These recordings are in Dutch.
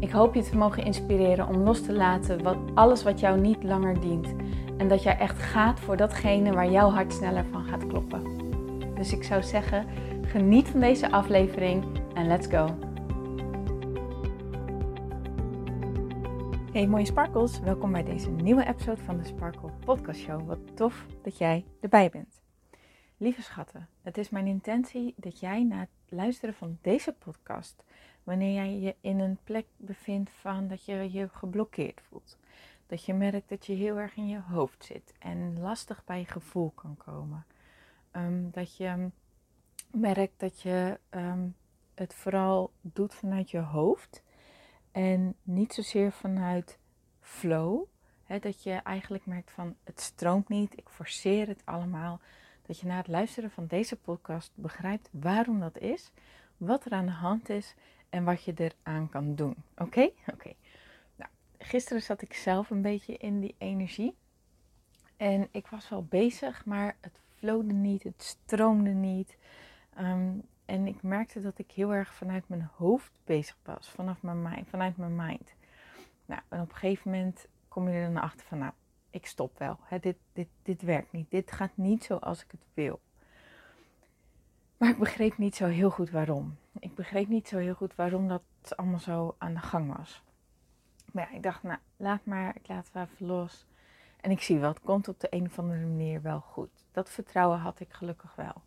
Ik hoop je te mogen inspireren om los te laten wat, alles wat jou niet langer dient. En dat jij echt gaat voor datgene waar jouw hart sneller van gaat kloppen. Dus ik zou zeggen, geniet van deze aflevering en let's go. Hey mooie sparkles, welkom bij deze nieuwe episode van de Sparkle Podcast Show. Wat tof dat jij erbij bent. Lieve schatten, het is mijn intentie dat jij na het luisteren van deze podcast Wanneer jij je in een plek bevindt van dat je je geblokkeerd voelt. Dat je merkt dat je heel erg in je hoofd zit en lastig bij je gevoel kan komen. Ehm, dat je merkt dat je ehm, het vooral doet vanuit je hoofd en niet zozeer vanuit flow. dat je eigenlijk merkt van het stroomt niet, ik forceer het allemaal. Dat je na het luisteren van deze podcast begrijpt waarom dat is, wat er aan de hand is en wat je eraan kan doen. Oké? Oké. Nou, gisteren zat ik zelf een beetje in die energie. En ik was wel bezig, maar het flowde niet, het stroomde niet. Ehm, en ik merkte dat ik heel erg vanuit mijn hoofd bezig was, vanaf mijn mind, vanuit mijn mind. Nou, en op een gegeven moment kom je er dan achter van, nou, ik stop wel. Dit, dit, dit werkt niet. Dit gaat niet zoals ik het wil. Maar ik begreep niet zo heel goed waarom. Ik begreep niet zo heel goed waarom dat allemaal zo aan de gang was. Maar ja, ik dacht, nou, laat maar, ik laat het even los. En ik zie wel, het komt op de een of andere manier wel goed. Dat vertrouwen had ik gelukkig wel.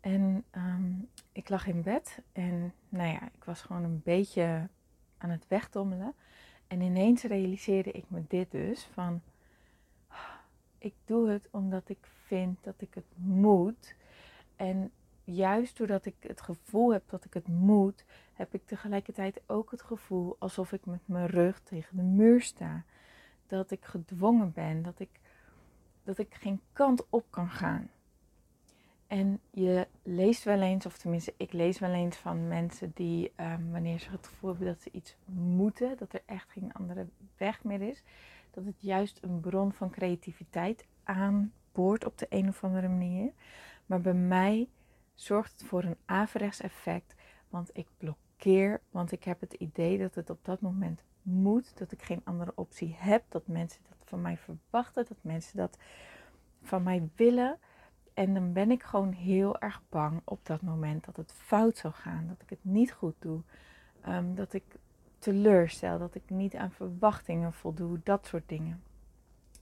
En ehm, ik lag in bed en nou ja, ik was gewoon een beetje aan het wegdommelen. En ineens realiseerde ik me dit dus van, ik doe het omdat ik vind dat ik het moet. En juist doordat ik het gevoel heb dat ik het moet, heb ik tegelijkertijd ook het gevoel alsof ik met mijn rug tegen de muur sta. Dat ik gedwongen ben, dat ik, dat ik geen kant op kan gaan. En je leest wel eens, of tenminste, ik lees wel eens van mensen die, ehm, wanneer ze het gevoel hebben dat ze iets moeten, dat er echt geen andere weg meer is, dat het juist een bron van creativiteit aanboort op de een of andere manier. Maar bij mij zorgt het voor een averechts effect. Want ik blokkeer, want ik heb het idee dat het op dat moment moet, dat ik geen andere optie heb, dat mensen dat van mij verwachten, dat mensen dat van mij willen. En dan ben ik gewoon heel erg bang op dat moment dat het fout zal gaan, dat ik het niet goed doe, um, dat ik teleurstel, dat ik niet aan verwachtingen voldoe, dat soort dingen.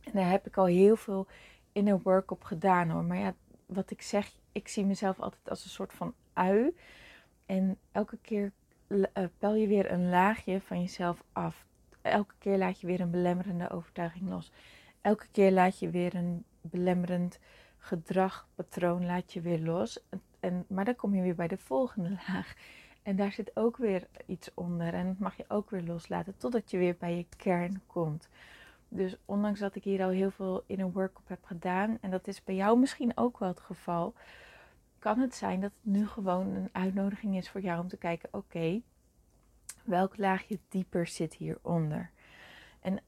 En daar heb ik al heel veel inner work op gedaan hoor. Maar ja, wat ik zeg, ik zie mezelf altijd als een soort van ui. En elke keer uh, pel je weer een laagje van jezelf af. Elke keer laat je weer een belemmerende overtuiging los. Elke keer laat je weer een belemmerend gedragpatroon laat je weer los. En, maar dan kom je weer bij de volgende laag. En daar zit ook weer iets onder. En dat mag je ook weer loslaten totdat je weer bij je kern komt. Dus ondanks dat ik hier al heel veel in een workshop heb gedaan, en dat is bij jou misschien ook wel het geval, kan het zijn dat het nu gewoon een uitnodiging is voor jou om te kijken: oké, welk laagje dieper zit hieronder? En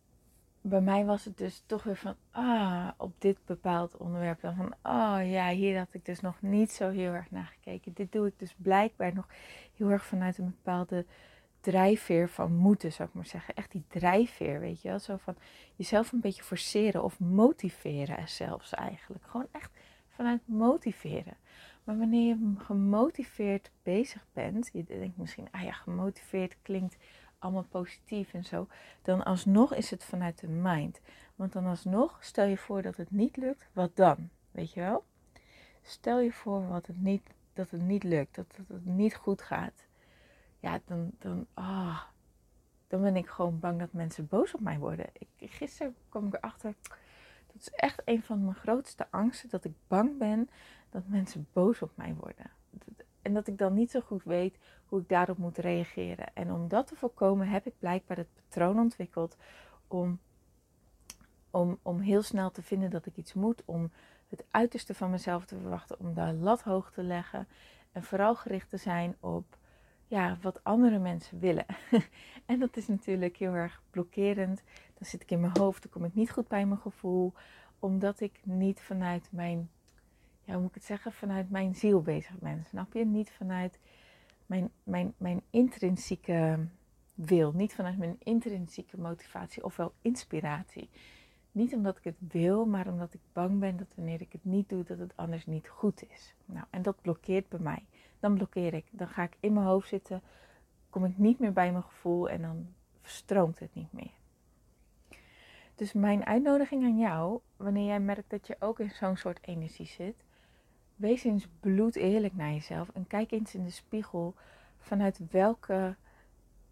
bij mij was het dus toch weer van, ah, op dit bepaald onderwerp. Dan van, oh ja, hier had ik dus nog niet zo heel erg naar gekeken. Dit doe ik dus blijkbaar nog heel erg vanuit een bepaalde drijfveer van moeten, zou ik maar zeggen. Echt die drijfveer, weet je wel. Zo van jezelf een beetje forceren of motiveren zelfs eigenlijk. Gewoon echt vanuit motiveren. Maar wanneer je gemotiveerd bezig bent, je denkt misschien, ah ja, gemotiveerd klinkt allemaal positief en zo. Dan alsnog is het vanuit de mind. Want dan alsnog, stel je voor dat het niet lukt, wat dan? Weet je wel? Stel je voor wat het niet, dat het niet lukt, dat het niet goed gaat ja, dan, dan, ah, dan ben ik gewoon bang dat mensen boos op mij worden. Ik, gisteren kwam ik erachter, dat is echt een van mijn grootste angsten, dat ik bang ben dat mensen boos op mij worden. en dat ik dan niet zo goed weet hoe ik daarop moet reageren. En om dat te voorkomen heb ik blijkbaar het patroon ontwikkeld om, om, om heel snel te vinden dat ik iets moet, om het uiterste van mezelf te verwachten, om de lat hoog te leggen en vooral gericht te zijn op ja, wat andere mensen willen. en dat is natuurlijk heel erg blokkerend. Dan zit ik in mijn hoofd, dan kom ik niet goed bij mijn gevoel, omdat ik niet vanuit mijn, ja, hoe moet ik het zeggen, vanuit mijn ziel bezig ben. Snap je? Niet vanuit mijn, mijn, mijn intrinsieke wil, niet vanuit mijn intrinsieke motivatie ofwel inspiratie. Niet omdat ik het wil, maar omdat ik bang ben dat wanneer ik het niet doe, dat het anders niet goed is. Nou, en dat blokkeert bij mij. Dan blokkeer ik. Dan ga ik in mijn hoofd zitten, kom ik niet meer bij mijn gevoel en dan stroomt het niet meer. Dus mijn uitnodiging aan jou, wanneer jij merkt dat je ook in zo'n soort energie zit, wees eens bloed eerlijk naar jezelf en kijk eens in de spiegel vanuit welke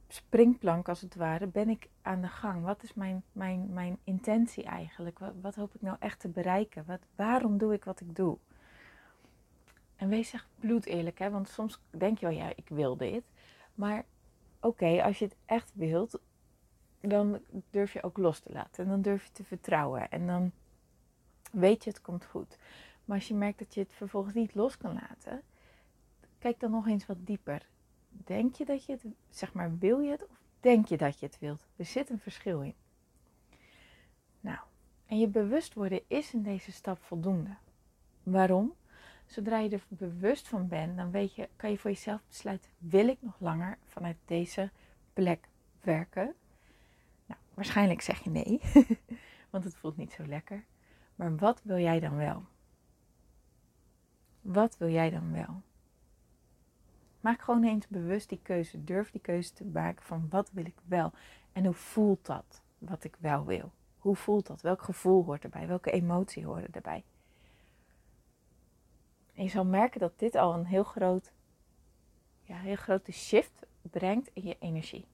springplank als het ware ben ik aan de gang? Wat is mijn, mijn, mijn intentie eigenlijk? Wat, wat hoop ik nou echt te bereiken? Wat, waarom doe ik wat ik doe? En wees echt bloed eerlijk, hè? want soms denk je wel, ja, ik wil dit. Maar oké, als je het echt wilt, dan durf je ook los te laten. En dan durf je te vertrouwen. En dan weet je, het komt goed. Maar als je merkt dat je het vervolgens niet los kan laten, kijk dan nog eens wat dieper. Denk je dat je het, zeg maar, wil je het of denk je dat je het wilt? Er zit een verschil in. Nou, en je bewust worden is in deze stap voldoende. Waarom? Zodra je er bewust van bent, dan weet je, kan je voor jezelf besluiten: wil ik nog langer vanuit deze plek werken? Nou, waarschijnlijk zeg je nee, want het voelt niet zo lekker. Maar wat wil jij dan wel? Wat wil jij dan wel? Maak gewoon eens bewust die keuze. Durf die keuze te maken van wat wil ik wel en hoe voelt dat wat ik wel wil? Hoe voelt dat? Welk gevoel hoort erbij? Welke emotie hoort erbij? En je zal merken dat dit al een heel, groot, ja, heel grote shift brengt in je energie.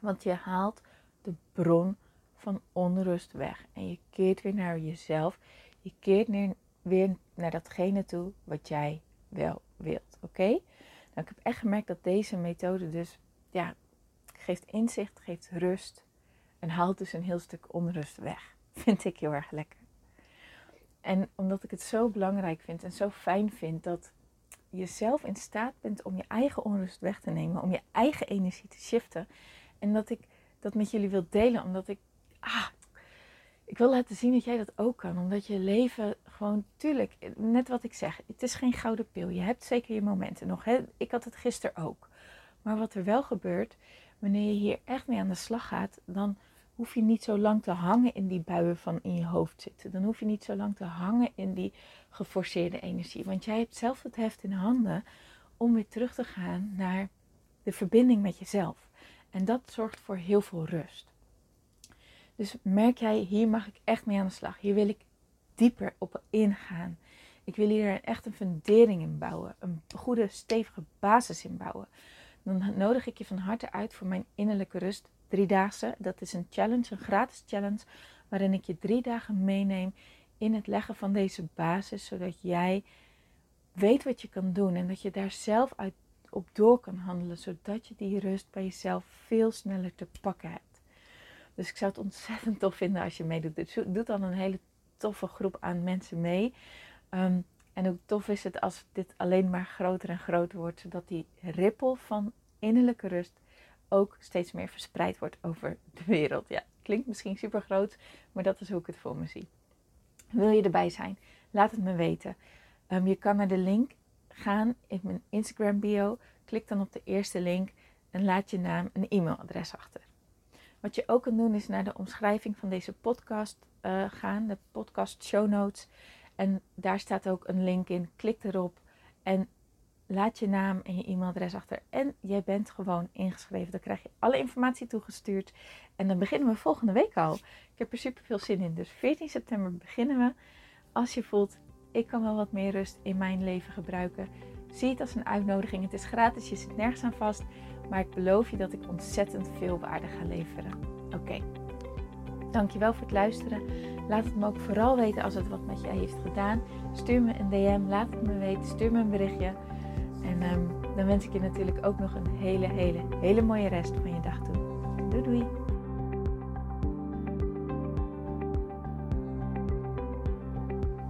Want je haalt de bron van onrust weg. En je keert weer naar jezelf. Je keert weer naar datgene toe wat jij wel wilt. Oké? Nou, ik heb echt gemerkt dat deze methode dus ja, geeft inzicht, geeft rust en haalt dus een heel stuk onrust weg. Vind ik heel erg lekker. En omdat ik het zo belangrijk vind en zo fijn vind dat je zelf in staat bent om je eigen onrust weg te nemen, om je eigen energie te shiften. En dat ik dat met jullie wil delen, omdat ik, ah, ik wil laten zien dat jij dat ook kan. Omdat je leven gewoon, tuurlijk, net wat ik zeg, het is geen gouden pil. Je hebt zeker je momenten nog. Hè? Ik had het gisteren ook. Maar wat er wel gebeurt, wanneer je hier echt mee aan de slag gaat, dan hoef je niet zo lang te hangen in die buien van in je hoofd zitten. Dan hoef je niet zo lang te hangen in die geforceerde energie. Want jij hebt zelf het heft in handen om weer terug te gaan naar de verbinding met jezelf. En dat zorgt voor heel veel rust. Dus merk jij, hier mag ik echt mee aan de slag. Hier wil ik dieper op ingaan. Ik wil hier echt een fundering in bouwen. Een goede, stevige basis in bouwen. Dan nodig ik je van harte uit voor mijn innerlijke rust driedaagse. Dat is een challenge, een gratis challenge, waarin ik je drie dagen meeneem in het leggen van deze basis, zodat jij weet wat je kan doen en dat je daar zelf uit op door kan handelen, zodat je die rust bij jezelf veel sneller te pakken hebt. Dus ik zou het ontzettend tof vinden als je meedoet. Dus doet dan een hele toffe groep aan mensen mee. Ehm, en hoe tof is het als dit alleen maar groter en groter wordt, zodat die rippel van innerlijke rust ook steeds meer verspreid wordt over de wereld. Ja, klinkt misschien super groot, maar dat is hoe ik het voor me zie. Wil je erbij zijn? Laat het me weten. Ehm, je kan naar de link gaan in mijn Instagram bio. Klik dan op de eerste link en laat je naam en e-mailadres achter. Wat je ook kan doen is naar de omschrijving van deze podcast uh, gaan, de podcast show notes. En daar staat ook een link in. Klik erop en laat je naam en je e-mailadres achter. En jij bent gewoon ingeschreven. Dan krijg je alle informatie toegestuurd. En dan beginnen we volgende week al. Ik heb er super veel zin in. Dus 14 september beginnen we. Als je voelt, ik kan wel wat meer rust in mijn leven gebruiken. Zie het als een uitnodiging. Het is gratis, je zit nergens aan vast. Maar ik beloof je dat ik ontzettend veel waarde ga leveren. Oké. Dankjewel voor het luisteren. Laat het me ook vooral weten als het wat met je heeft gedaan. Stuur me een DM, laat het me weten. Stuur me een berichtje. En ehm, dan wens ik je natuurlijk ook nog een hele, hele, hele mooie rest van je dag toe. Doei doei!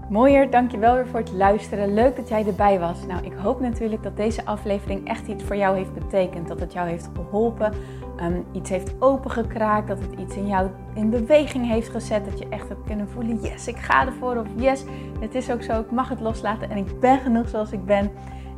Mooier, dankjewel weer voor het luisteren. Leuk dat jij erbij was. Nou, ik hoop natuurlijk dat deze aflevering echt iets voor jou heeft betekend. Dat het jou heeft geholpen, um, iets heeft opengekraakt, dat het iets in jou in beweging heeft gezet. Dat je echt hebt kunnen voelen, yes, ik ga ervoor. Of yes, het is ook zo, ik mag het loslaten en ik ben genoeg zoals ik ben.